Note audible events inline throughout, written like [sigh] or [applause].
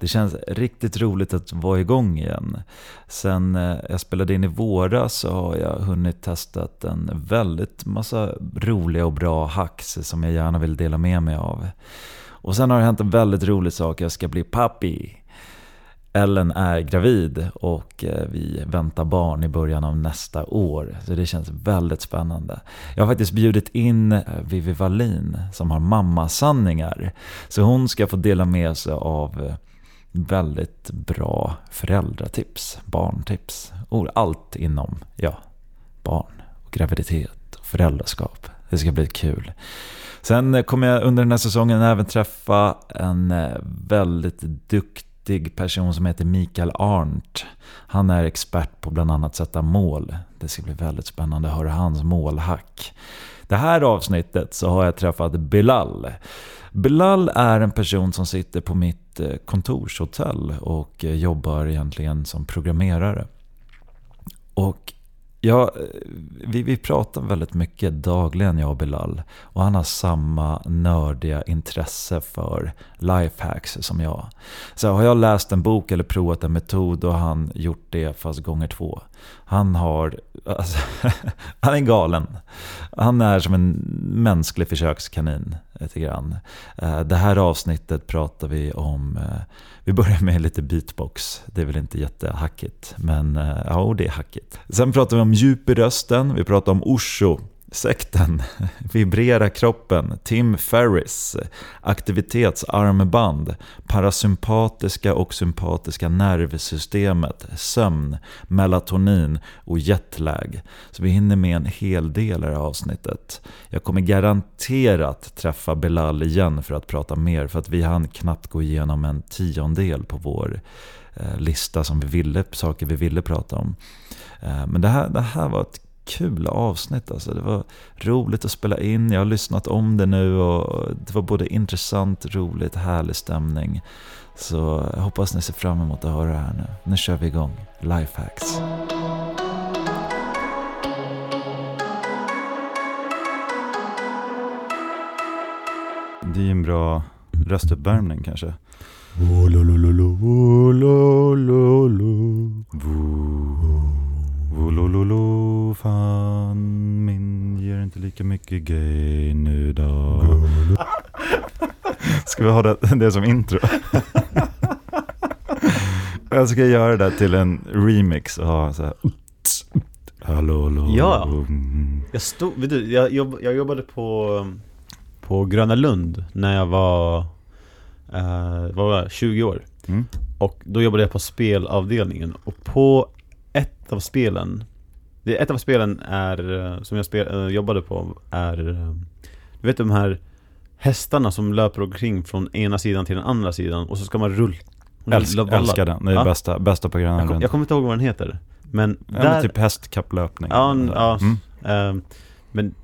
Det känns riktigt roligt att vara igång igen. Sen eh, jag spelade in i våras så har jag hunnit testat en väldigt massa roliga och bra hacks som jag gärna vill dela med mig av. Och sen har det hänt en väldigt rolig sak, jag ska bli pappi. Ellen är gravid och eh, vi väntar barn i början av nästa år. Så det känns väldigt spännande. Jag har faktiskt bjudit in eh, Vivi Wallin som har mammasanningar. Så hon ska få dela med sig av eh, väldigt bra föräldratips, barntips. Allt inom ja, barn, och graviditet och föräldraskap. Det ska bli kul. Sen kommer jag under den här säsongen även träffa en väldigt duktig person som heter Mikael Arndt. Han är expert på bland annat sätta mål. Det ska bli väldigt spännande att höra hans målhack. Det här avsnittet så har jag träffat Bilal. Bilal är en person som sitter på mitt eh, kontorshotell och eh, jobbar egentligen som programmerare. Och Ja, eh, vi, vi pratar väldigt mycket dagligen jag och Bilal. Och han har samma nördiga intresse för lifehacks som jag. Så har jag läst en bok eller provat en metod då har han gjort det fast gånger två. Han har, alltså, [laughs] han är galen. Han är som en mänsklig försökskanin lite grann. Eh, det här avsnittet pratar vi om, eh, vi börjar med lite beatbox. Det är väl inte jättehackigt, men eh, ja, det är hackigt. Sen pratar vi om djup i rösten, vi pratar om Osho. Sekten, [laughs] Vibrera kroppen, Tim Ferris, aktivitetsarmband, parasympatiska och sympatiska nervsystemet, sömn, melatonin och jetlag. Så vi hinner med en hel del i avsnittet. Jag kommer garanterat träffa Belal igen för att prata mer för att vi hann knappt gå igenom en tiondel på vår eh, lista som vi ville, saker vi ville prata om. Eh, men det här, det här var ett kul avsnitt. Alltså. Det var roligt att spela in. Jag har lyssnat om det nu och det var både intressant, roligt, härlig stämning. Så jag hoppas ni ser fram emot att höra det här nu. Nu kör vi igång. Lifehacks. Det är ju en bra röstuppvärmning kanske. Volololo, fan min ger inte lika mycket gay nu då. Ska vi ha det, det som intro? Jag ska göra det till en remix och ha så här. Hallå, hallå. Ja. Jag, stod, du, jag, jobb, jag jobbade på, på Gröna Lund när jag var, uh, var jag, 20 år. Mm. Och då jobbade jag på spelavdelningen. Och på ett av spelen det, Ett av spelen är, som jag spel, jobbade på är Du vet de här hästarna som löper omkring från ena sidan till den andra sidan och så ska man rulla Älsk, Älskar den, det är Ja. bästa, bästa på Gröna jag, kom, jag kommer inte ihåg vad den heter Men Ja, där, men typ hästkapplöpning. Ja, ja Mm. ehm, Men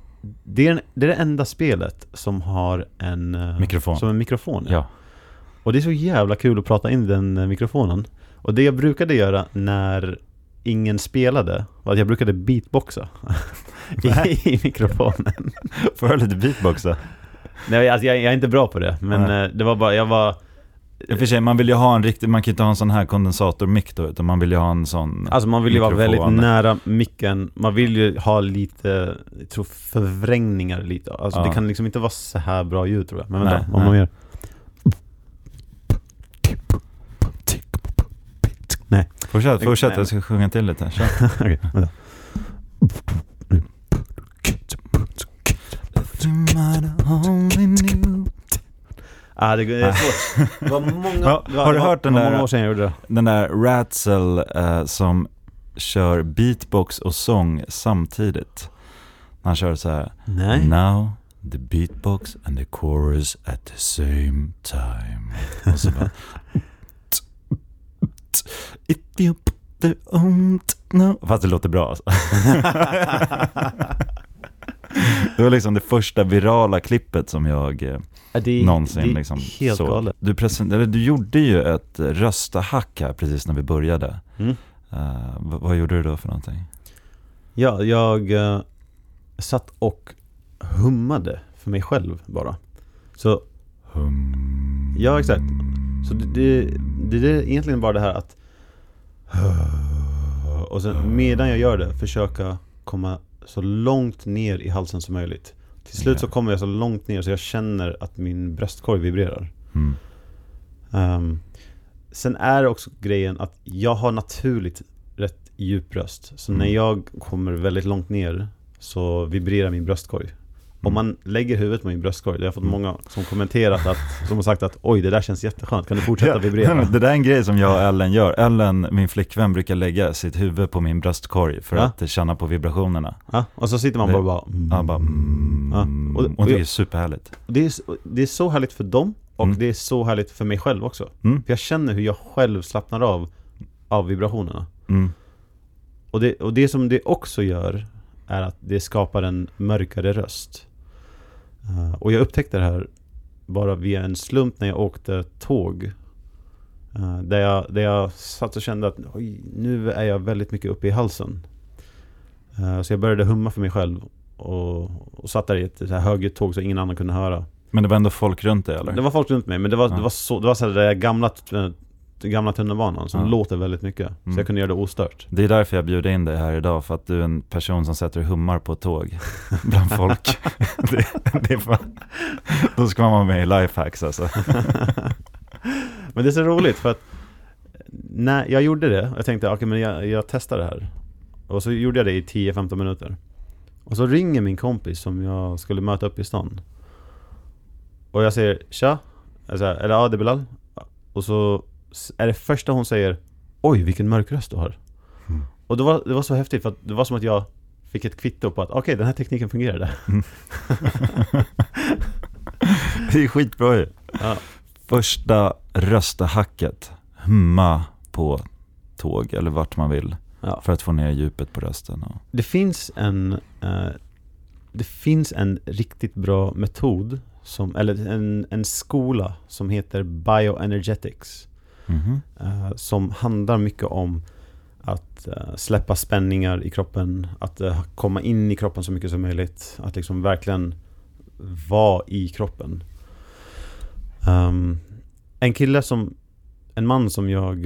det är, det är det enda spelet som har en eh, Mikrofon. Som en mikrofon Ja. Och det är så jävla kul att prata in den eh, mikrofonen Och det jag brukade göra när ingen spelade var att jag brukade beatboxa [laughs] i, i mikrofonen [laughs] Får jag lite beatbox då? Nej, alltså jag, jag är inte bra på det Men Nej. eh, det var bara, jag var I och för sig, man vill ju ha en riktig, man kan inte ha en sån här kondensatormick då, utan man vill ju ha en sån Alltså man vill ju vara mikrofon. väldigt nära micken Man vill ju ha lite, jag tror förvrängningar lite Alltså Ja. det kan liksom inte vara så här bra ljud tror jag Men vänta, Nej, vad man gör Nej, Fortsätt, fortsätt, jag ska sjunga till lite. [laughs] Okej, vänta Ah, det är svårt. Det var många, det har du det var- hört den det där- många år sedan jag gjorde det. Den där Ratzel eh, som kör beatbox och sång samtidigt. Han kör så här. Nej. Now the beatbox and the chorus at the same time. Och så bara... [laughs] If you ont nu? Fast det låter bra alltså. [laughs] Det var liksom det första virala klippet som jag eh, det någonsin det liksom helt såg. galet. Du, present- du gjorde ju ett röstahack här precis när vi började. Mm. V- vad gjorde du då för någonting? Ja, jag eh, satt och hummade för mig själv bara. Så, ja exakt. Så det, det, det är egentligen bara det här att [sighs] och sen medan jag gör det försöka komma så långt ner i halsen som möjligt. Till slut så kommer jag så långt ner så jag känner att min bröstkorg vibrerar. Mm. Ehm, sen är också grejen att jag har naturligt rätt djup röst. Så Mm. när jag kommer väldigt långt ner så vibrerar min bröstkorg. Om man lägger huvudet på min bröstkorg, det har fått många som kommenterat att, som har sagt att oj det där känns jätteskönt, kan du fortsätta vibrera? [laughs] Det där är en grej som jag och Ellen gör. Ellen, min flickvän, brukar lägga sitt huvud på min bröstkorg för Ja. att känna på vibrationerna. Ja, och så sitter man bara och bara mm. Ja, bara, mm, Ja, och, och- och det är superhärligt. det, är, det är så härligt för dem och Mm. det är så härligt för mig själv också. Mm. För jag känner hur jag själv slappnar av av vibrationerna. Mm. Och det, och det som det också gör är att det skapar en mörkare röst. Eh, och jag upptäckte det här bara via en slump när jag åkte tåg. Eh, där, jag, där jag satt och kände att Oj, nu är jag väldigt mycket uppe i halsen. Eh, så jag började humma för mig själv och, och satt där i ett så här högljutt tåg så ingen annan kunde höra. Men det var ändå folk runt dig eller? Det var folk runt mig men det var, Ja. det var så, det var så här där gamla, gamla tunnelbanan som Ja. låter väldigt mycket. Så Mm. jag kunde göra det ostört. Det är därför jag bjuder in dig här idag, för att du är en person som sätter hummar på tåg [laughs] bland folk. det, det fan, då ska man vara med i Lifehacks alltså. [laughs] Men det är så roligt för att när jag gjorde det, jag tänkte okej men jag, jag testar det här. Och så gjorde jag det i 10-15 minuter. Och så ringer min kompis som jag skulle möta upp i stan. Och jag säger tja, eller ja det är Bilal. Och så är det första hon säger Oj vilken mörk röst du har. Mm. Och det var, det var så häftigt för att det var som att jag fick ett kvitto på att okej den här tekniken fungerade. Det är skitbra ju. Ja. Första röstahacket, humma på tåg eller vart man vill Ja. för att få ner djupet på rösten. Och, Det finns en eh, Det finns en riktigt bra metod som, eller en, en skola som heter Bioenergetics Eh, Som handlar mycket om att eh, släppa spänningar i kroppen Att eh, komma in i kroppen så mycket som möjligt Att liksom verkligen vara i kroppen Ehm, En kille som En man som jag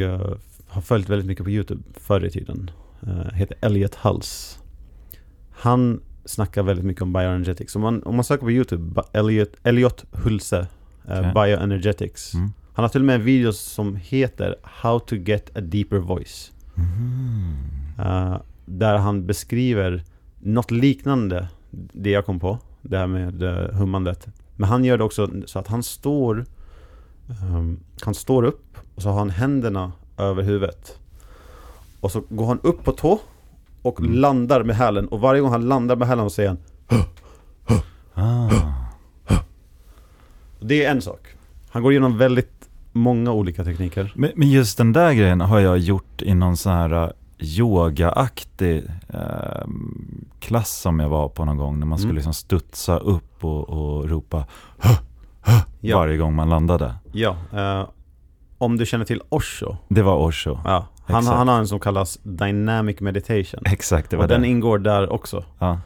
har följt väldigt mycket på Youtube förr i tiden Heter Elliot Hulse Han snackar väldigt mycket om bioenergetics Om man, om man söker på Youtube, Elliot, Elliot Hulse Okej. Bioenergetics Mm. Han har till och med en video som heter How to get a deeper voice Mhm. Eh, Där han beskriver något liknande det jag kom på Det här med uh, hummandet Men han gör det också så att han står ehm, Han står upp och så har han händerna över huvudet Och så går han upp på tå Och Mm. landar med hälen och varje gång han landar med hälen så säger han Ah. Det är en sak Han går igenom väldigt många olika tekniker Men, men just den där grejen har jag gjort i någon sån här uh, yogaaktig eh, klass som jag var på någon gång när man skulle Mm. liksom studsa upp och, och ropa "Huh, huh", Ja. varje gång man landade. Ja, eh, om du känner till Osho Det var Osho. Ja, han, Exakt. han har en som kallas Dynamic Meditation Exakt, det var Och den det. ingår där också Ja.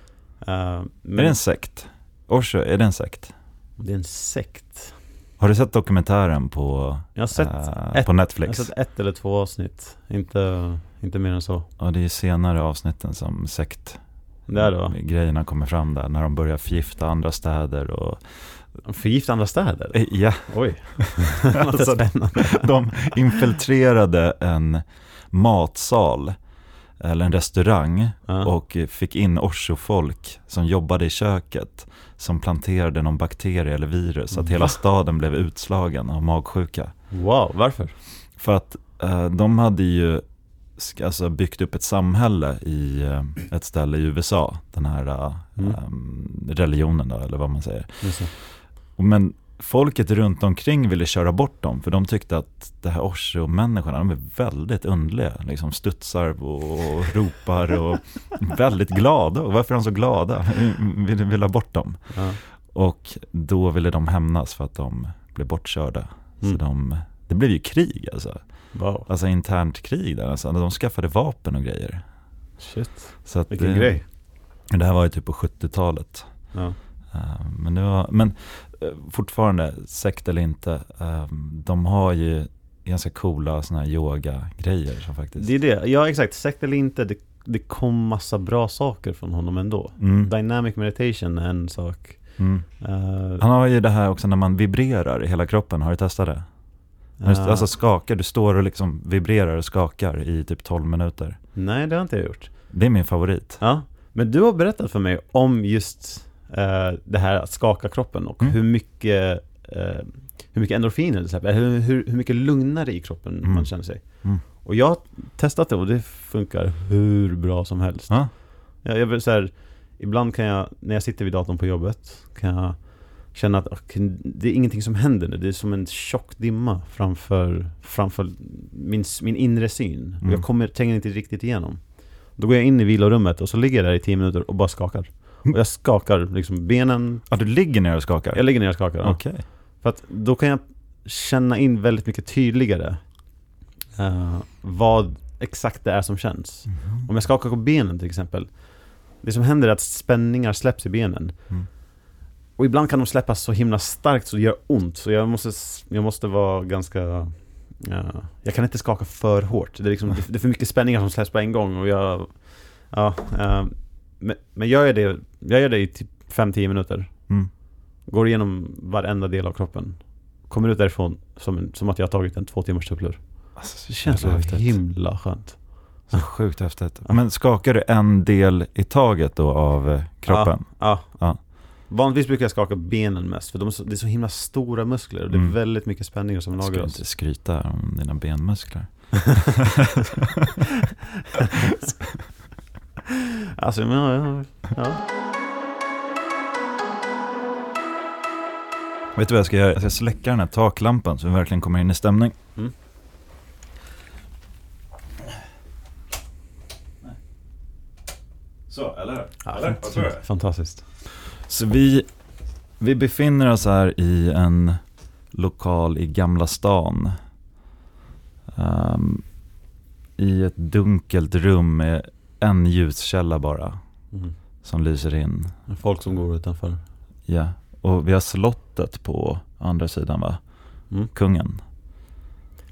Eh, Är men det en sekt? Osho, är det en sekt? det är en sekt Har du sett dokumentären på, Jag har sett, eh, ett- på jag har Netflix? sett ett eller två avsnitt. Inte, inte mer än så. Ja, det är senare avsnitten som sekt Det är det va? grejerna kommer fram där, när de börjar förgifta andra städer och Förgifta andra städer? Eh, Ja, Oj, [laughs] Alltså, spännande. De infiltrerade en matsal eller en restaurang ja. och fick in Osho-folk som jobbade i köket som planterade någon bakterie eller virus så att hela staden blev utslagen av magsjuka. Wow, varför? För att eh, de hade ju alltså, byggt upp ett samhälle i eh, ett ställe i USA, den här eh, Mm. em, religionen då, eller vad man säger. Men folket runt omkring ville köra bort dem för de tyckte att det här Osho-människorna, de är väldigt underliga. Liksom studsar och ropar och [laughs] väldigt glada. Och varför är de så glada? Vill, vill ha bort dem. Ja. Och då ville de hämnas för att de blev bortkörda. Mm. Så de, det blev ju krig alltså. Wow. Alltså internt krig där. Alltså, de skaffade vapen och grejer. Shit. Så att Vilken det, grej. Det här var ju typ på 70-talet. Ja. Eh, Men, var, men eh, fortfarande, sekt eller inte, eh, de har ju ganska coola sådana här yoga-grejer som faktiskt... Det är det, ja exakt, sekt eller inte, det, det kom massa bra saker från honom ändå. Mm, Dynamic meditation är en sak. mm. Uh, Han har ju det här också när man vibrerar i hela kroppen, har du testat det? Du- Alltså skakar, du står och liksom vibrerar och skakar i typ 12 minuter. Nej, det har inte jag gjort. Det är min favorit. Ja, men du har berättat för mig om just eh, det här att skaka kroppen och Mm. hur mycket eh, hur mycket endorfiner det släpper, hur, hur, hur mycket lugnare i kroppen Mm. man känner sig. Mm. Och jag har testat det och det funkar hur bra som helst. Ja. Jag, jag så här, ibland kan jag, när jag sitter vid datorn på jobbet, kan jag känna att okej, det är ingenting som händer nu. Det är som en tjock dimma framför, framför min, min inre syn. Och Mm. jag kommer, tränger inte riktigt igenom. Då går jag in i vilorummet och så ligger jag där i 10 minuter och bara skakar. Och jag skakar liksom benen, Ja, du ligger ner och skakar? jag ligger ner och skakar. ja. Okej. För att då kan jag känna in väldigt mycket tydligare eh, vad exakt det är som känns. Mhm. Om jag skakar på benen till exempel. Det som händer är att spänningar släpps i benen. Mm. Och ibland kan de släppas så himla starkt så det gör ont. Så jag måste, jag måste vara ganska... ja, jag kan inte skaka för hårt. Det är, liksom, det är för mycket spänningar som släpps på en gång och jag... Ja, eh, men, men gör jag det, jag gör det i typ 5-10 minuter. Mm. Går igenom varenda del av kroppen. Kommer ut därifrån som, som att jag har tagit en två timmars tupplur. Alltså, Det känns så häftigt. himla skönt. Så sjukt häftigt. Men skakar du en del i taget då av eh, kroppen? Ja. Ja. Vanligtvis brukar jag skaka benen mest, för de är så, det är så himla stora muskler och det är Mm. väldigt mycket spänningar som Jag ska lagras. inte skryta om dina benmuskler. [laughs] [laughs] [laughs] Alltså, men ja. Vet du vad jag ska göra? Jag ska släcka den här taklampan så vi verkligen kommer in i stämning. Mm. Så, eller? ja fant- Fantastiskt. Så vi, vi befinner oss här i en lokal i Gamla stan. Ehm, I ett dunkelt rum med en ljuskälla bara Mm. som lyser in. Folk som går utanför. Ja, och vi har slottet på andra sidan va? Mm. Kungen.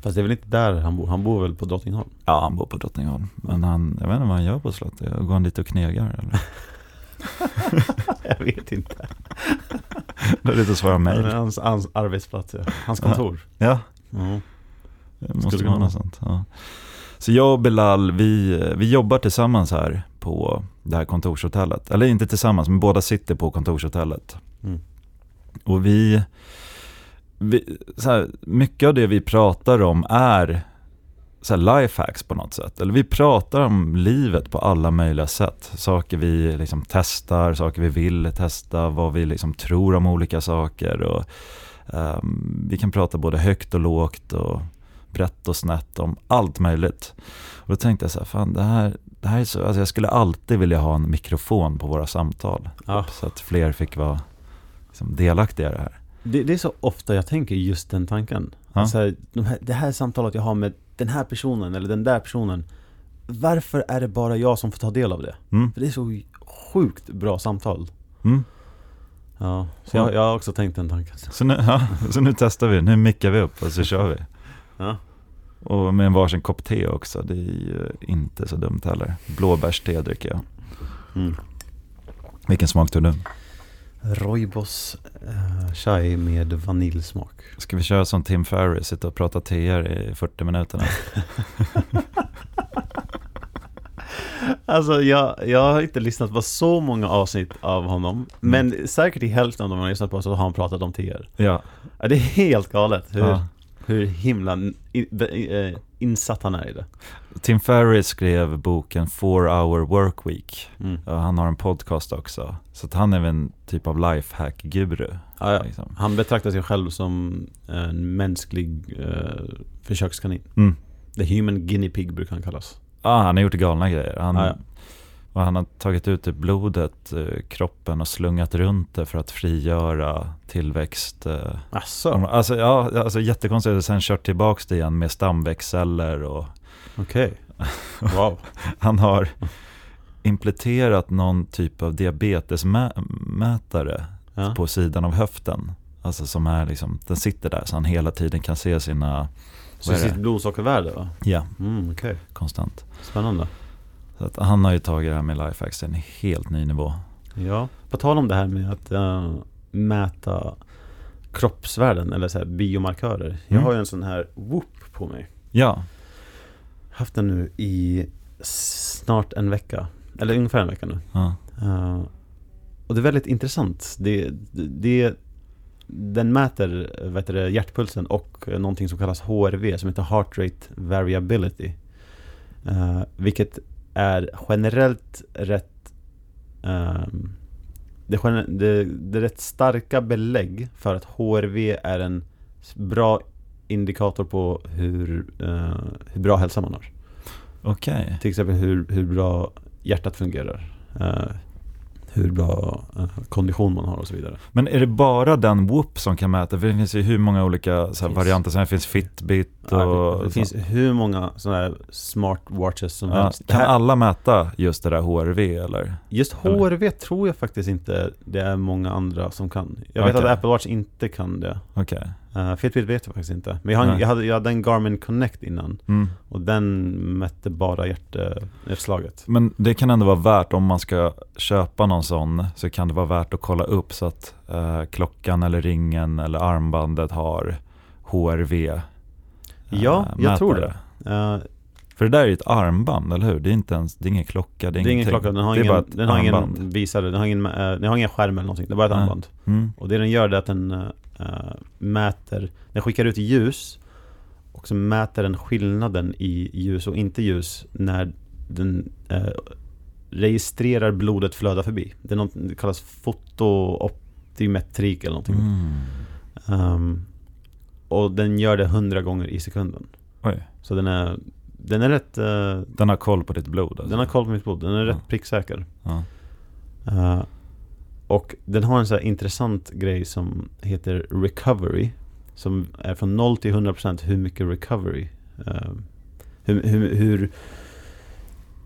Fast det är väl inte där han bor? Han bor väl på Drottningholm? Ja, han bor på Drottningholm. Men han, jag vet inte vad han gör på slottet. Går han dit och knegar eller? [laughs] jag vet inte. [laughs] Det är lite att svara mejl. hans, hans arbetsplats, ja. Hans kontor. Ja, Mm. det måste vara något sånt. Ja. Så jag och Bilal, vi, vi jobbar tillsammans här på det här kontorshotellet. Eller inte tillsammans, men båda sitter på kontorshotellet. Mm. Och vi, vi så här, mycket av det vi pratar om är så här lifehacks på något sätt. Eller vi pratar om livet på alla möjliga sätt. Saker vi liksom testar, saker vi vill testa, vad vi liksom tror om olika saker. Och, ehm, vi kan prata både högt och lågt och brett och snett om allt möjligt. Och då tänkte jag så här, fan det här, det här är så, alltså jag skulle alltid vilja ha en mikrofon på våra samtal. Ja. Så att fler fick vara liksom, delaktiga i det här. Det, det är så ofta jag tänker just den tanken. Ja. Alltså, de här, det här samtalet jag har med den här personen eller den där personen. Varför är det bara jag som får ta del av det? Mm. För det är så sjukt bra samtal. Mm. Ja, så jag, jag har också tänkt den tanken. Så, nu, [laughs] ja, så nu testar vi, nu mickar vi upp och så kör vi. Ja. Och med en varsin kopp te också, det är ju inte så dumt heller. Blåbärste dricker jag. Mm. Vilken smak tog du? Roibos eh, chai med vaniljsmak. Ska vi köra som Tim Ferriss, sitta och prata teer i 40 minuter? nu? Alltså jag, jag har inte lyssnat på så många avsnitt av honom. Men säkert i hälften av dem jag har lyssnat på så har han pratat om teer. Ja, det är helt galet hur, ja. Hur himla eh, insatt han är i det. Tim Ferriss skrev boken Four Hour Work Week. Mm. Han har en podcast också. Så han är väl en typ av lifehack-guru. Ja, ja. Liksom. Han betraktar sig själv som en mänsklig eh, försökskanin. Mm. The human guinea pig brukar han kallas. Ja, han har gjort galna grejer. Han, Ja, ja. Och han har tagit ut i blodet, eh, kroppen och slungat runt det för att frigöra tillväxt. Eh, Asså, alltså, ja, alltså jättekonstigt. Sen kört tillbaks det igen med stamväxtceller och okej. Wow. [laughs] han har implementerat någon typ av diabetesmätare Ja. på sidan av höften. Alltså som är liksom, den sitter där så han hela tiden kan se sina, Så sitt det? blodsockervärde va? Ja, Mm, okej. konstant. Spännande. Så att han har ju tagit det här med lifehacks till en helt ny nivå. Ja, på tal om det här med att eh, mäta kroppsvärden eller så här biomarkörer. Jag Mm. har ju en sån här Whoop på mig. Ja, Haft den nu i snart en vecka. Eller ungefär en vecka nu. ja. Eh, och det är väldigt intressant. Det, det, den mäter heter det, hjärtpulsen och någonting som kallas HRV som heter Heart Rate Variability. Eh, vilket är generellt rätt ehm, det, det, det är rätt starka belägg för att HRV är en bra indikator på hur, eh, hur bra hälsa man har. okej. Till exempel hur, hur bra hjärtat fungerar. eh, hur bra eh, kondition man har och så vidare. Men är det bara den Whoop som kan mäta? För det finns ju hur många olika så varianter. Sen finns Fitbit och... Ja, det, finns hur många sådana här smartwatches som ja, helst. Kan alla mäta just det där HRV eller? Just eller? HRV tror jag faktiskt inte det är många andra som kan. Jag vet Okej. att Apple Watch inte kan det. Okej. Uh, Fitbit vet jag faktiskt inte. Men jag, Nej. jag, hade, jag hade en Garmin Connect innan. Mm. Och den mätte bara hjärtslaget. Men det kan ändå vara värt om man ska köpa någon sån så kan det vara värt att kolla upp så att eh, klockan eller ringen eller armbandet har HRV. eh, Ja, jag tror mätare. det. Uh, För det där är ju ett armband, eller hur? Det är inte ens, det är ingen klocka, det är, det är ingen klocka, den har det ingen, den har ingen visare, den har ingen, eh, den har ingen skärm eller någonting. Det är bara ett armband. Mm. Och det den gör det är att den eh, mäter, den skickar ut ljus och så mäter den skillnaden i ljus och inte ljus när den eh, registrerar blodet flöda förbi. Det, är något, det kallas fotooptimetrik eller någonting. Mm. Ehm, och den gör det 100 gånger i sekunden. Oj, Så den är, den är rätt, eh, den har koll på ditt blod alltså. den har koll på mitt blod. Den är Ja. rätt pricksäker. Ja. Eh, och den har en så här intressant grej som heter recovery. Som är från 0 till 100% hur mycket recovery. eh, hur, hur, hur...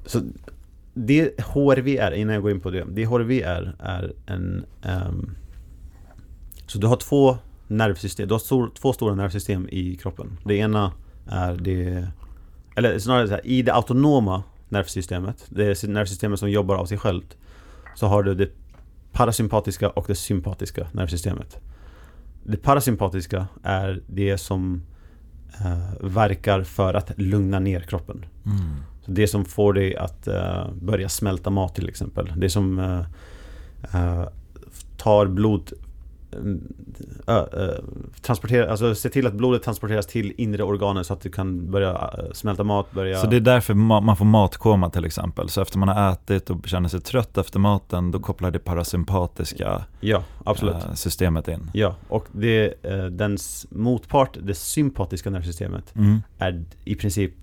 Så det HRV är, innan jag går in på det. Det HRV är, är en... Um, så du har två nervsystem. Du har stor, två stora nervsystem i kroppen. Det ena är det... Eller snarare så här, i det autonoma nervsystemet. Det är nervsystemet som jobbar av sig självt. Så har du det parasympatiska och det sympatiska nervsystemet. Det parasympatiska är det som eh, verkar för att lugna ner kroppen. Mm. Så det som får dig att eh, börja smälta mat till exempel. Det som eh, eh, tar blod äh, äh, transportera, alltså se till att blodet transporteras till inre organen så att du kan börja äh, smälta mat, börja... Så det är därför ma- man får matkoma till exempel. Så efter man har ätit och känner sig trött efter maten, då kopplar det parasympatiska Ja, absolut. eh, systemet in. Ja, och det, eh, dens motpart, det sympatiska nervsystemet, Mm. är i princip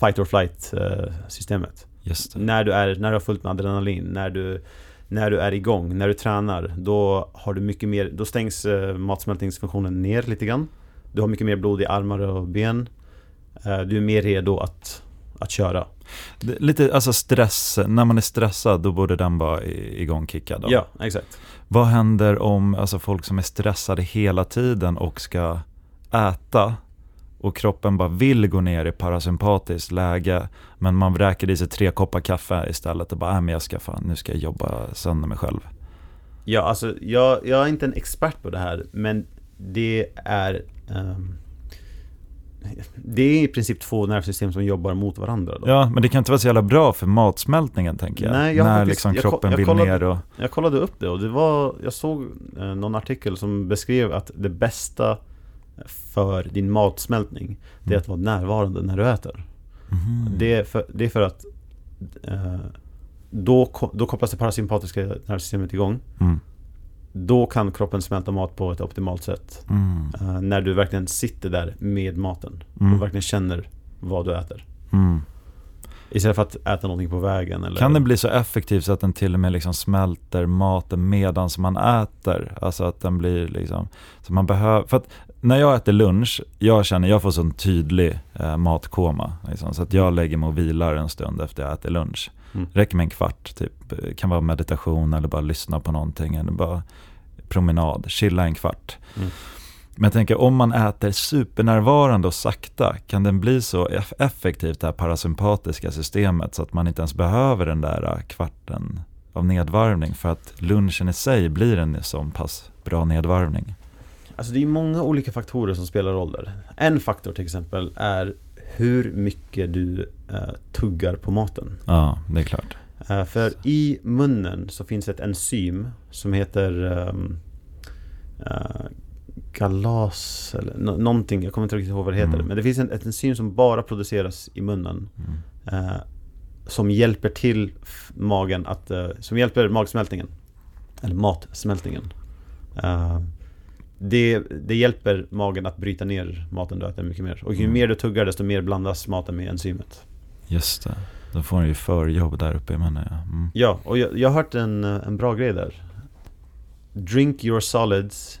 fight or flight eh, systemet. När du, är, när du har fullt med adrenalin, när du, när du är igång, när du tränar, då har du mycket mer, då stängs eh, matsmältningsfunktionen ner lite grann. Du har mycket mer blod i armar och ben. Eh, du är mer redo att, att köra. Lite, alltså stress, när man är stressad då borde den vara igångkickad. Då. Ja, exakt. Vad händer om alltså, folk som är stressade hela tiden och ska äta och kroppen bara vill gå ner i parasympatiskt läge men man vräker i sig tre koppar kaffe istället och bara, äh, men jag ska fan, nu ska jag jobba sönder mig själv. Ja, alltså jag, jag är inte en expert på det här, men det är ehm, Det är i princip två nervsystem som jobbar mot varandra då. Ja, men det kan inte vara så jävla bra för matsmältningen tänker jag. Nej, jag när faktiskt- liksom jag kroppen jag vill kollade- ner och... Jag kollade upp det och det var Jag såg eh, någon artikel som beskrev att det bästa för din matsmältning, det är att vara närvarande när du äter. Mhm. Det, är för, det är för att eh, då, då kopplas det parasympatiska nervsystemet igång. Mm. Då kan kroppen smälta mat på ett optimalt sätt. Mm. Eh, när du verkligen sitter där med maten Mm. och verkligen känner vad du äter. Istället för att äta någonting på vägen eller... Kan det bli så effektiv så att den till och med liksom smälter maten medan man äter? Alltså att den blir liksom, så man behöver, för att när jag äter lunch, jag känner, jag får sån tydlig eh, matkoma. Liksom, så att jag lägger mig och vilar en stund efter jag äter lunch. Mm. Räcker med en kvart, typ. Kan vara meditation eller bara lyssna på någonting eller bara promenad, chilla en kvart. Mm. Men jag tänker om man äter supernärvarande och sakta, kan den bli så eff- effektivt det här parasympatiska systemet så att man inte ens behöver den där eh, kvarten av nedvarvning för att lunchen i sig blir en sån pass bra nedvarvning. Alltså det är många olika faktorer som spelar roll där. En faktor till exempel är hur mycket du eh, tuggar på maten. Ja, det är klart. Eh, för i munnen så finns ett enzym som heter eh, galas eller nå- någonting, jag kommer inte riktigt ihåg vad det heter. Mm. Men det finns en, ett enzym som bara produceras i munnen. Mm. Eh, som hjälper till magen att, eh, som hjälper magsmältningen. Eller matsmältningen. Eh, det, det hjälper magen att bryta ner maten du äter mycket mer. Och ju Mm. mer du tuggar desto mer blandas maten med enzymet. Just det. Då får den ju förjobb där uppe i munnen. Ja. Mm. Ja, och jag, jag har hört en, en bra grej där. Drink your solids,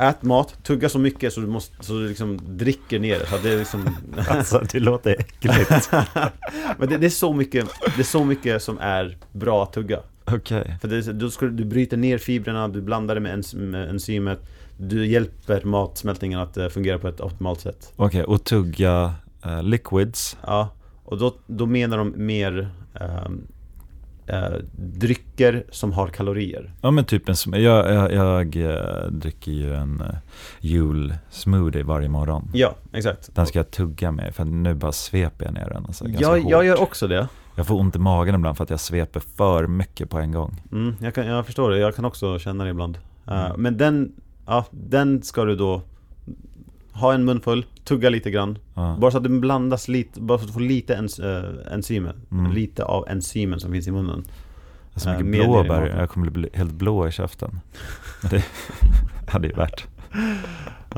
Ät mat, tugga så mycket så du, måste, så du liksom dricker ner det. Så det, är liksom, [laughs] Alltså det låter äckligt. [laughs] men det, det, är så mycket, det är så mycket som är bra att tugga. Okej. För det, då ska, du- du bryter ner fibrerna, du blandar det med, ens, med enzymet. Du hjälper matsmältningen att eh, fungera på ett optimalt sätt. Okej, och tugga eh, liquids. Ja, och då, då menar de mer ehm, eh, drycker som har kalorier. Ja men typ en, jag, jag, jag eh, dricker ju en uh, jul-smoothie varje morgon. Ja, exakt. Den ska jag tugga med för nu bara sveper jag ner den. Alltså, ganska Jag, hårt. jag gör också det. jag får ont i magen ibland för att jag sveper för mycket på en gång. Mm, jag, kan, jag förstår det, jag kan också känna det ibland. Eh, Mm. Men den, ja, den ska du då ha en munfull, tugga lite grann. Ja. Bara så att den blandas lite, bara så att du får lite ens, äh, enzymer. Mm. Lite av enzymen som finns i munnen. Så Eh, mycket ner i blåbär, jag kommer bli helt blå i käften. [laughs] Det [laughs] hade ju.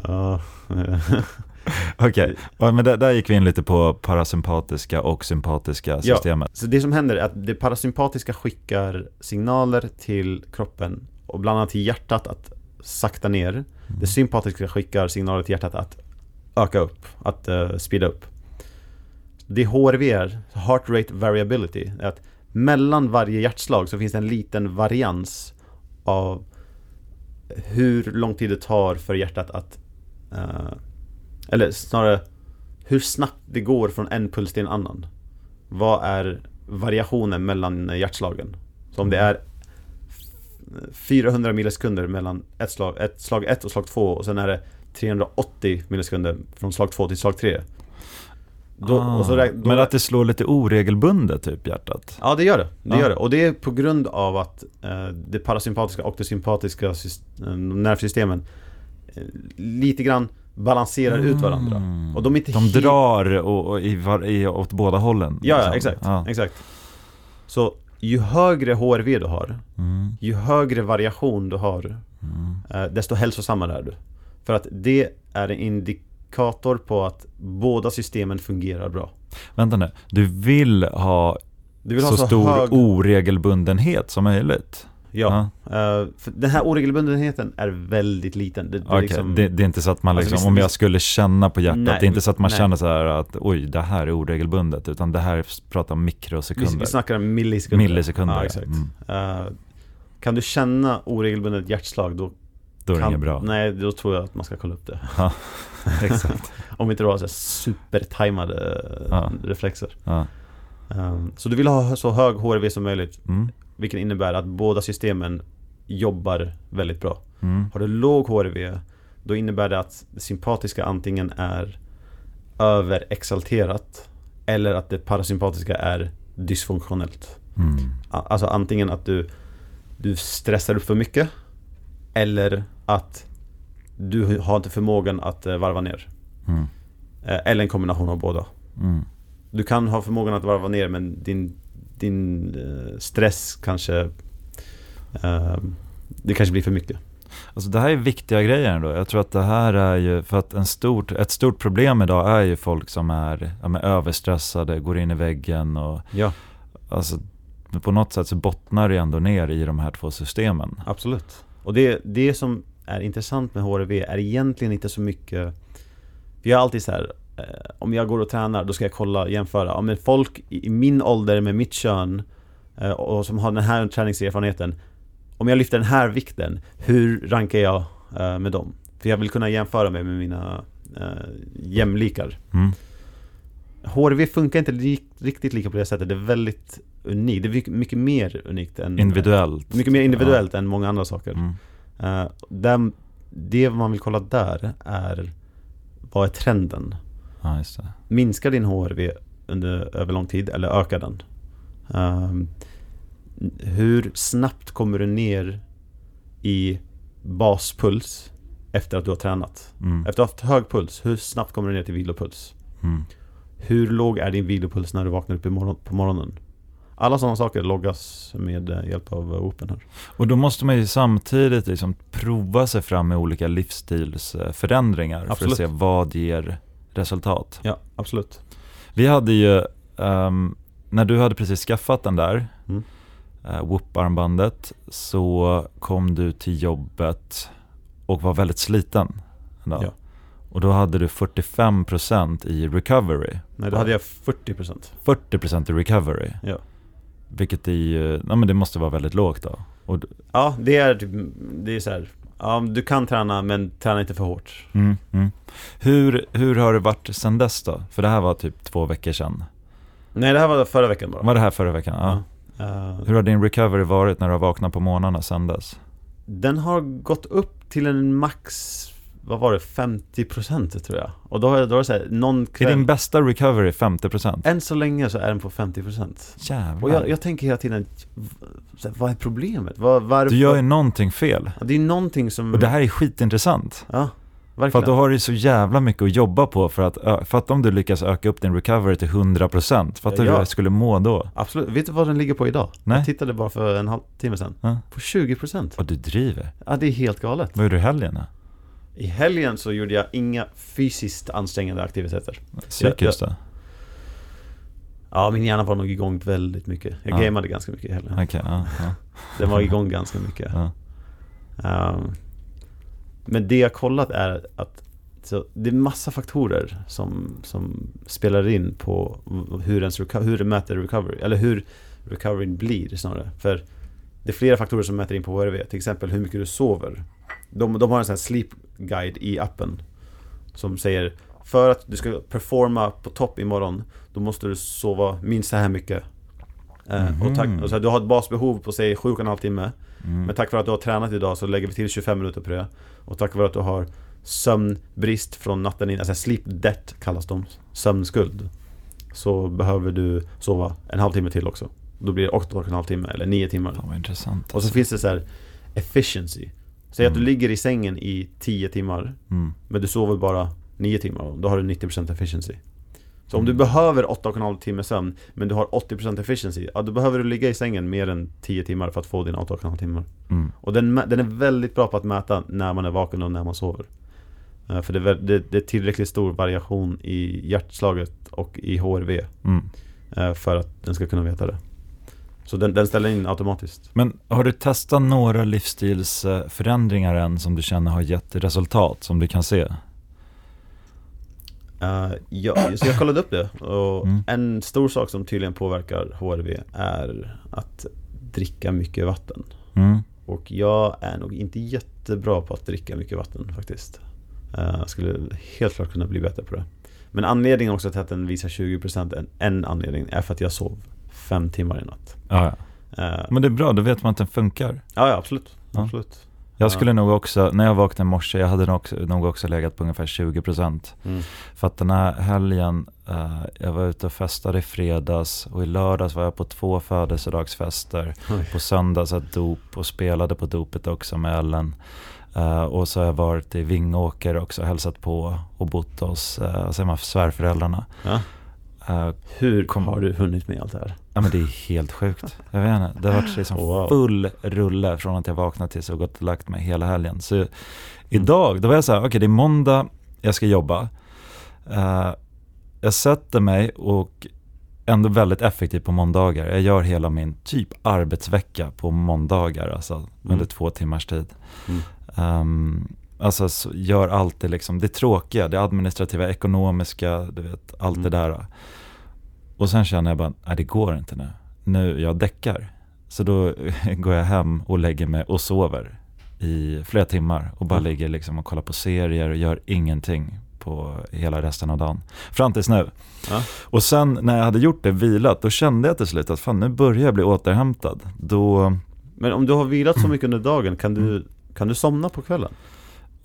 Ja, [laughs] Okej, ja, men där, där gick vi in lite på parasympatiska och sympatiska systemet. Så det som händer är att det parasympatiska skickar signaler till kroppen och bland annat till hjärtat att sakta ner. Det sympatiska skickar signaler till hjärtat att öka upp, att uh, speeda upp. Det HRV är, Heart Rate Variability, är att mellan varje hjärtslag så finns det en liten varians av hur lång tid det tar för hjärtat att eh, eller snarare hur snabbt det går från en puls till en annan. Vad är variationen mellan hjärtslagen? Så om det är 400 millisekunder mellan ett slag, ett slag 1 och slag 2 och sen är det 380 millisekunder från slag 2 till slag 3. Då, Ah, så då, men att det slår lite oregelbundet typ hjärtat. Ja det gör det, det Ja. gör det. Och det är på grund av att eh, det parasympatiska och det sympatiska eh, nervsystemen eh, lite grann balanserar ut varandra. Och de är inte Mm. De helt- drar och, och i, var, i, åt båda hållen. Ja, ja liksom. exakt, Ja. exakt. Så ju högre HRV du har, Mm, ju högre variation du har, mm. eh, desto hälsosammare är du. För att det är en indikator på att båda systemen fungerar bra. Vänta nu, du vill ha Du vill så, ha så stor hög... oregelbundenhet som möjligt? Ja. Eh, för den här oregelbundenheten är väldigt liten. Det, det, Okej, liksom, det, det är inte så att man Alltså, liksom, visst- om jag skulle känna på hjärtat, Nej, det är inte så att man nej. känner så här att oj, det här är oregelbundet, utan det här är, pratar om vi, mikrosekunder. vi snackar om millisekunder. Millisekunder, Ja, ja. exakt. Mm. Eh, kan du känna oregelbundet hjärtslag då Då är det kan, inget bra. Nej, då tror jag att man ska kolla upp det. [laughs] Exakt. Om inte du har så supertajmade eh, Ja. reflexer. Ja. Eh, så du vill ha så hög HRV som möjligt, Mm. Vilket innebär att båda systemen jobbar väldigt bra. Mm. Har du låg HRV, då innebär det att det sympatiska antingen är överexalterat eller att det parasympatiska är dysfunktionellt. Mm. Alltså antingen att du, du stressar upp för mycket eller att du har inte förmågan att eh, varva ner. Mm. Eh, Eller en kombination av båda. Mm. Du kan ha förmågan att varva ner men din, din eh, stress kanske eh, Det kanske blir för mycket. Alltså det här är viktiga grejer ändå. Jag tror att det här är ju, för att en stort, ett stort problem idag är ju folk som är, ja, överstressade, går in i väggen och Ja, alltså på något sätt så bottnar det ändå ner i de här två systemen. absolut. Och det, det som är intressant med HRV är egentligen inte så mycket Vi har alltid så här Om jag går och tränar då ska jag kolla, jämföra. Ja, men folk i min ålder med mitt kön eh, och som har den här träningserfarenheten Om jag lyfter den här vikten, hur rankar jag eh, med dem? För jag vill kunna jämföra mig med mina eh, jämlikar. Mm. HRV funkar inte li- riktigt lika på det sättet. Det är väldigt unikt. Det är mycket, mer unikt än Individuellt. Mycket mer individuellt än många andra saker. Mm. Eh, där, det man vill kolla där är vad är trenden? Ja, just det. Minskar din HRV under, över lång tid eller ökar den? Ehm, hur snabbt kommer du ner i baspuls efter att du har tränat? Mm. Efter att ha haft hög puls, hur snabbt kommer du ner till vilopuls? Mm. Hur låg är din vilopuls när du vaknar upp morgon, på morgonen? Alla sådana saker loggas med eh, hjälp av eh, Open här. Och då måste man ju samtidigt liksom prova sig fram med olika livsstilsförändringar för att Absolut. se vad ger resultat. Ja, absolut. Vi hade ju, ehm, när du hade precis skaffat den där, Mm. uh, Whoop-armbandet, så kom du till jobbet och var väldigt sliten. Ja. Och då hade du 45% i recovery. Nej, då hade jag 40% 40% i recovery. Ja. Vilket är ju, ja men det måste vara väldigt lågt då. Och, Ja, det är typ, det är så här. Ja, du kan träna men träna inte för hårt. mm, mm. Hur, hur har det varit sedan dess då? För det här var typ två veckor sedan. Nej, det här var förra veckan bara. Var det här förra veckan? Ja. Eh, Hur har din recovery varit när du har vaknat på morgnarna sedan dess? den har gått upp till en max, vad var det, 50% tror jag. Och då då har jag så här, någon Är kväll, din bästa recovery 50%? än så länge så är den på 50%. Jävlar. Och jag, jag tänker hela tiden, vad är problemet? Vad, varför? Du gör ju någonting fel. Ja, Det är någonting som... Och det här är skitintressant. Ja, För verkligen. att då har du så jävla mycket att jobba på för att, för att om du lyckas öka upp din recovery till 100%, fattar du Ja, hur ja. jag skulle må då? Absolut. Vet du vad den ligger på idag? Nej. Jag tittade bara för en halvtimme sedan. Ja. På 20%. Vad du driver. Ja, det är helt galet. Vad gjorde du helgen då? I helgen så gjorde jag inga fysiskt ansträngande aktiviteter. Psykiskt då? Ja, min hjärna var nog igång väldigt mycket. Jag Ja. gamade ganska mycket i helgen. Okej, ja, ja. Den var igång ganska mycket. Ehm, men det jag kollat är att så det är massa faktorer som, som spelar in på hur, ens hur det mäter recovery, eller hur recoveryn blir snarare. För det är flera faktorer som mäter in på HRV, till exempel hur mycket du sover. De, de har en sån här sleep guide i appen som säger för att du ska performa på topp imorgon då måste du sova minst så här mycket. Eh, och tack, och så här, du har ett basbehov på säg 7,5 timme Mm. men tack vare att du har tränat idag så lägger vi till 25 minuter på det. Och tack vare att du har sömnbrist från natten in, alltså sleep debt kallas de, sömnskuld. Så behöver du sova en halvtimme till också. Då blir det 8,5 timme eller 9 timmar. Fan intressant Och så alltså. finns det så här efficiency. Säg att du Mm. ligger i sängen i 10 timmar, mm. men du sover bara 9 timmar. Då har du 90% efficiency. Så om du behöver 8,5 timmar sömn, men du har 80% efficiency, ja då behöver du ligga i sängen mer än 10 timmar för att få dina 8,5 timmar. Mm. Och den, den är väldigt bra på att mäta när man är vaken och när man sover. Eh, För det är, det, det är tillräckligt stor variation i hjärtslaget och i HRV Mm. eh, för att den ska kunna veta det. Så den, den ställer in automatiskt. Men har du testat några livsstilsförändringar än som du känner har gett resultat, som du kan se? Uh, ja, så jag kollade upp det och Mm. en stor sak som tydligen påverkar HRV är att dricka mycket vatten. Mm. Och jag är nog inte jättebra på att dricka mycket vatten faktiskt. Jag skulle helt klart kunna bli bättre på det. Men anledningen också till att den visar 20% en, en anledning är för att jag sov fem timmar i natt. Ja, ja. Eh, Men det är bra, då vet man att den funkar. Ja, ja absolut. Ja. absolut. Jag skulle nog också, när jag vaknade i morse, jag hade nog också, nog också legat på ungefär 20% Mm. För att den här helgen, eh, jag var ute och festade i fredags och i lördags var jag på två födelsedagsfester. Oj. På söndags ett dop och spelade på dopet också med Ellen. Eh, och så har jag varit i Vingåker också, hälsat på och bott hos uh, svärföräldrarna. Ja. Eh, Hur Kom- har du hunnit med allt det här? Ja men det är helt sjukt. Jag vet inte, det har varit liksom Wow. full rulle från att jag vaknade tills jag gått och lagt mig hela helgen. Så idag, då var jag så här, okej det är måndag, jag ska jobba. Eh, jag sätter mig och ändå väldigt effektiv på måndagar. Jag gör hela min typ arbetsvecka på måndagar, alltså under två timmars tid. Mm. Ehm, alltså så gör allt det liksom, det tråkiga, det administrativa, ekonomiska, du vet, allt Mm. det där. Och sen känner jag bara, nej det går inte nu. Nu, jag däckar. Så då [laughs] går jag hem och lägger mig och sover i flera timmar och bara Mm. ligger liksom och kollar på serier och gör ingenting på hela resten av dagen. Fram tills nu. Ja. Och sen när jag hade gjort det, vilat, då kände jag till slut att fan nu börjar jag bli återhämtad. Då, Men om du har vilat Mm. så mycket under dagen, kan du, kan du somna på kvällen?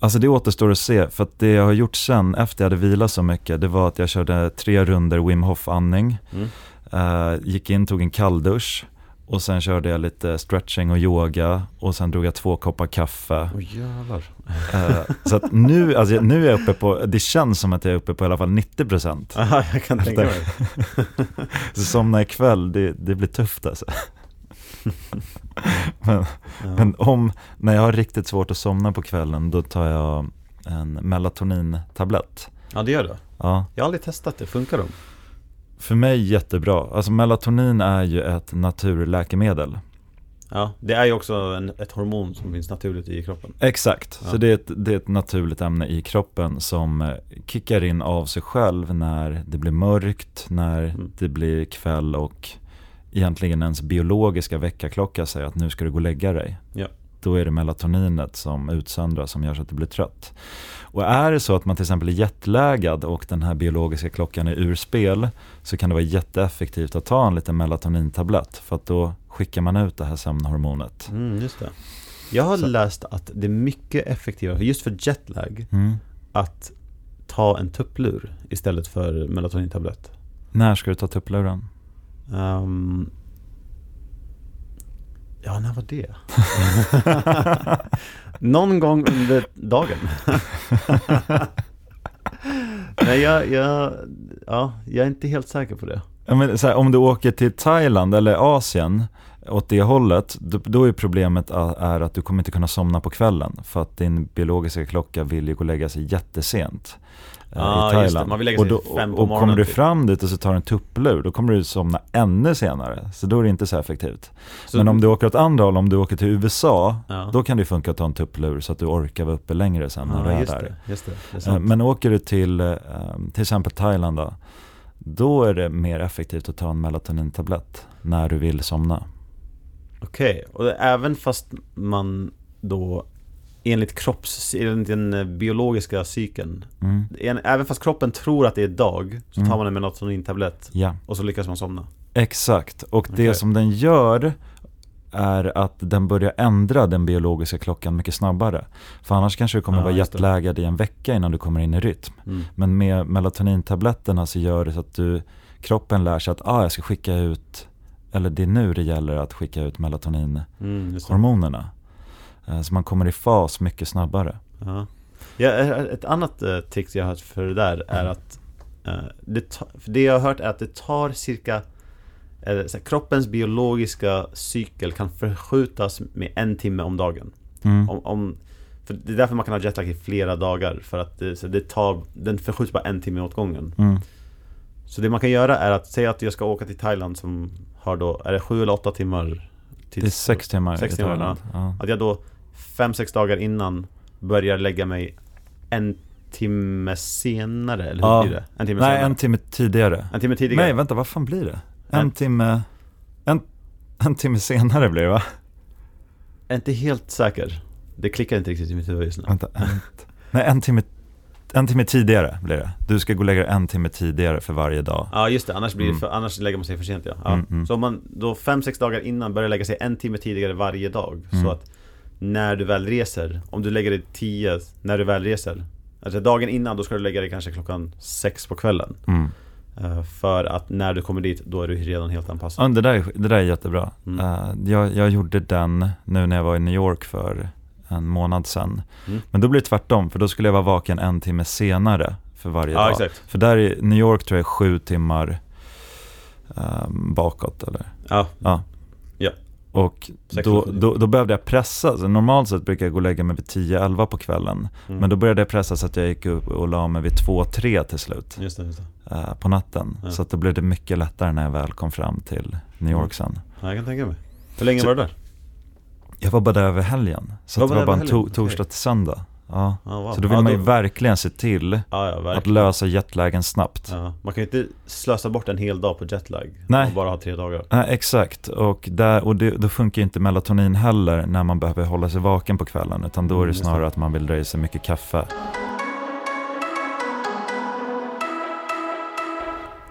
Alltså det återstår att se, för att det jag har gjort sen efter jag hade vilat så mycket, det var att jag körde tre runder Wim Hof andning, Mm. eh, gick in, tog en kalldusch och sen körde jag lite stretching och yoga och sen drog jag två koppar kaffe. Åh jävlar. Eh, så att nu, alltså nu är jag uppe på, det känns som att jag är uppe på i alla fall 90%. Aha, [laughs] jag kan tänka mig. [laughs] Så somna ikväll, det, det blir tufft alltså. [laughs] men, Ja. men om, när jag har riktigt svårt att somna på kvällen, då tar jag en melatonintablett. ja, det gör du. Ja, Jag har aldrig testat det, funkar de? för mig jättebra. Alltså melatonin är ju ett naturläkemedel. Ja, det är ju också en, ett hormon som finns naturligt i kroppen. Exakt, Ja. så det är, ett, det är ett naturligt ämne i kroppen som eh, kickar in av sig själv när det blir mörkt, när Mm. det blir kväll och egentligen ens biologiska väckarklocka säger att nu ska du gå och lägga dig. Ja. Då är det melatoninet som utsöndras som gör så att du blir trött. Och är det så att man till exempel är jetlaggad och den här biologiska klockan är ur spel så kan det vara jätteeffektivt att ta en liten melatonintablett för att då skickar man ut det här sömnhormonet. Mm, just det. Jag har Så- läst att det är mycket effektivare, just för jetlag, Mm. att ta en tupplur istället för melatonintablett. När ska du ta tuppluren? Um, ja, när var det? [laughs] Någon gång under dagen. [laughs] Nej, jag, jag, ja, jag är inte helt säker på det. Ja, men så här, om du åker till Thailand eller Asien åt det hållet, då, då är problemet a- är att du kommer inte kunna somna på kvällen för att din biologiska klocka vill ju gå och lägga sig jättesent eh, Ah, i just det. Thailand. Man vill lägga och sig då, fem på och kommer morgonen du typ. fram dit och så tar du en tupplur, då kommer du somna ännu senare. Så då är det inte så effektivt. Så- Men om du åker åt andra håll, om du åker till USA, Ja. då kan det funka att ta en tupplur så att du orkar vara uppe längre sen när du Ja, är just där. det, just det. det är Eh. Men åker du till eh, till exempel Thailand då, då är det mer effektivt att ta en melatonintablett när du vill somna. Okej, och det, även fast man då enligt kropps, enligt den eh, biologiska cykeln Mm. en, Även fast kroppen tror att det är dag så tar Mm. man en melatonintablett Ja, och så lyckas man somna exakt. Och det Okej. som den gör är att den börjar ändra den biologiska klockan mycket snabbare. För annars kanske du kommer Ja, vara det. jetlaggad i en vecka innan du kommer in i rytm. mm. Men med melatonintabletterna så gör det så att du, kroppen lär sig att ah, jag ska skicka ut, eller det är nu det gäller att skicka ut melatoninhormonerna. Mm. Eh, Så man kommer i fas mycket snabbare. Ja. Ja, eh, ett annat uh, tips jag har hört för det där är Mm. att eh, det, ta, det jag har hört är att det tar cirka eh, Kroppens biologiska cykel kan förskjutas med en timme om dagen Mm. om, om, för Det är därför man kan ha jetlag i flera dagar För att det, så det tar, den förskjuts bara en timme åt gången Mm. Så det man kan göra är att säga att jag ska åka till Thailand som har då, är det sju eller åtta timmar? Till, Det är sex timmar Sex i timmar, Thailand. Ja. Att jag då fem, sex dagar innan börjar lägga mig en timme senare, eller hur Ja. blir det? En timme Nej, senare? en timme tidigare. en timme tidigare? Nej, vänta, vad fan blir det? En En- timme... En, en timme senare blir det va? Jag är inte helt säker. Det klickar inte riktigt i mitt huvud just nu. Vänta, en, nej, en timme, en timme tidigare blir det. Du ska gå och lägga dig en timme tidigare för varje dag. Ja just det, annars, blir Mm. för, annars lägger man sig för sent ja. ja. Mm, mm. Så om man då fem, sex dagar innan börjar lägga sig en timme tidigare varje dag Mm. Så att när du väl reser, om du lägger dig tio när du väl reser Alltså dagen innan då ska du lägga dig kanske klockan sex på kvällen Mm. Eh, För att när du kommer dit, då är du redan helt anpassad Ja, det, där, är- det där är jättebra. Mm. Eh, jag, jag gjorde den nu när jag var i New York för en månad sedan. Mm. Men då blir det tvärtom, för då skulle jag vara vaken en timme senare för varje Ja dag. exakt För där i New York tror jag är sju timmar ehm, bakåt eller? Ja, Ja. Ja. Och då, då, då behövde jag pressa, så normalt sett brukar jag gå och lägga mig vid 10-11 på kvällen. Mm. Men då började jag pressa så att jag gick upp och la mig vid 2-3 till slut just det, just det eh, på natten. Ja. Så att då blev det mycket lättare när jag väl kom fram till New York sen. ja, Jag kan tänka mig Hur länge Så- var du där? Jag var bara där över helgen. Så Var att det var bara en to- torsdag till söndag. Ja. Ja, wow. Så då vill ja, man ju verkligen se till Ja, ja, att verkligen lösa jetlagen snabbt. ja. Man kan ju inte slösa bort en hel dag på jetlag Nej. Och bara ha tre dagar Nej, exakt, och, där, och det, då funkar ju inte melatonin heller när man behöver hålla sig vaken på kvällen. Utan då är Mm, det snarare att man vill dra i sig mycket kaffe.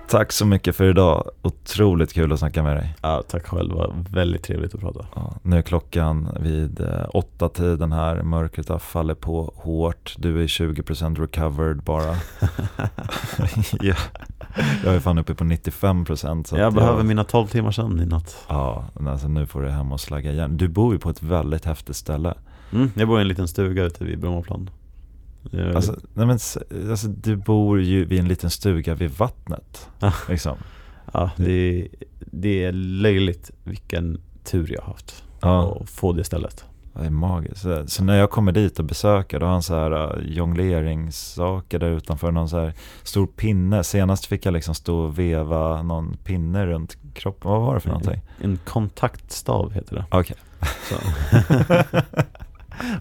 Tack så mycket för idag. Otroligt kul att snacka med dig. Ja, tack själv, det var väldigt trevligt att prata Ja, nu är klockan vid eh, åtta tiden här. Mörkret har fallit på hårt. Du är 20% recovered bara. [laughs] ja. Jag är fan uppe på 95% så Jag behöver mina 12 timmar sömn i natt Ja, alltså nu får du hem och slagga igen. Du bor ju på ett väldigt häftigt ställe. mm, Jag bor i en liten stuga ute vid Brommaplan väldigt- Alltså, nej men, alltså, du bor ju vid en liten stuga vid vattnet. Ja. Liksom. Ja, det är, det är löjligt vilken tur jag har haft Ja, att få det stället det är magiskt. Så, när jag kommer dit och besöker, då har han så här uh, jongleringssaker där utanför. Någon så här stor pinne. Senast fick jag liksom stå och veva någon pinne runt kroppen. Vad var det för någonting? En kontaktstav heter det Okej.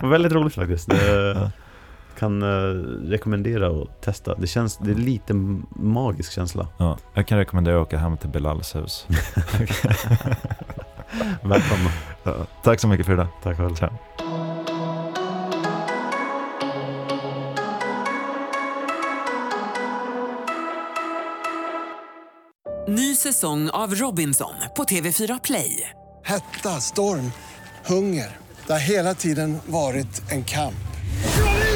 Var [laughs] väldigt roligt faktiskt det, Ja. Kan eh, rekommendera att testa Det känns, det är lite m- magisk känsla Ja, jag kan rekommendera att åka hem till Bilals hus. [laughs] Välkomna Ja, tack så mycket för idag. Tack själv Ciao. Ny säsong av Robinson på TV4 Play. Hetta, storm, hunger. Det har hela tiden varit en kamp.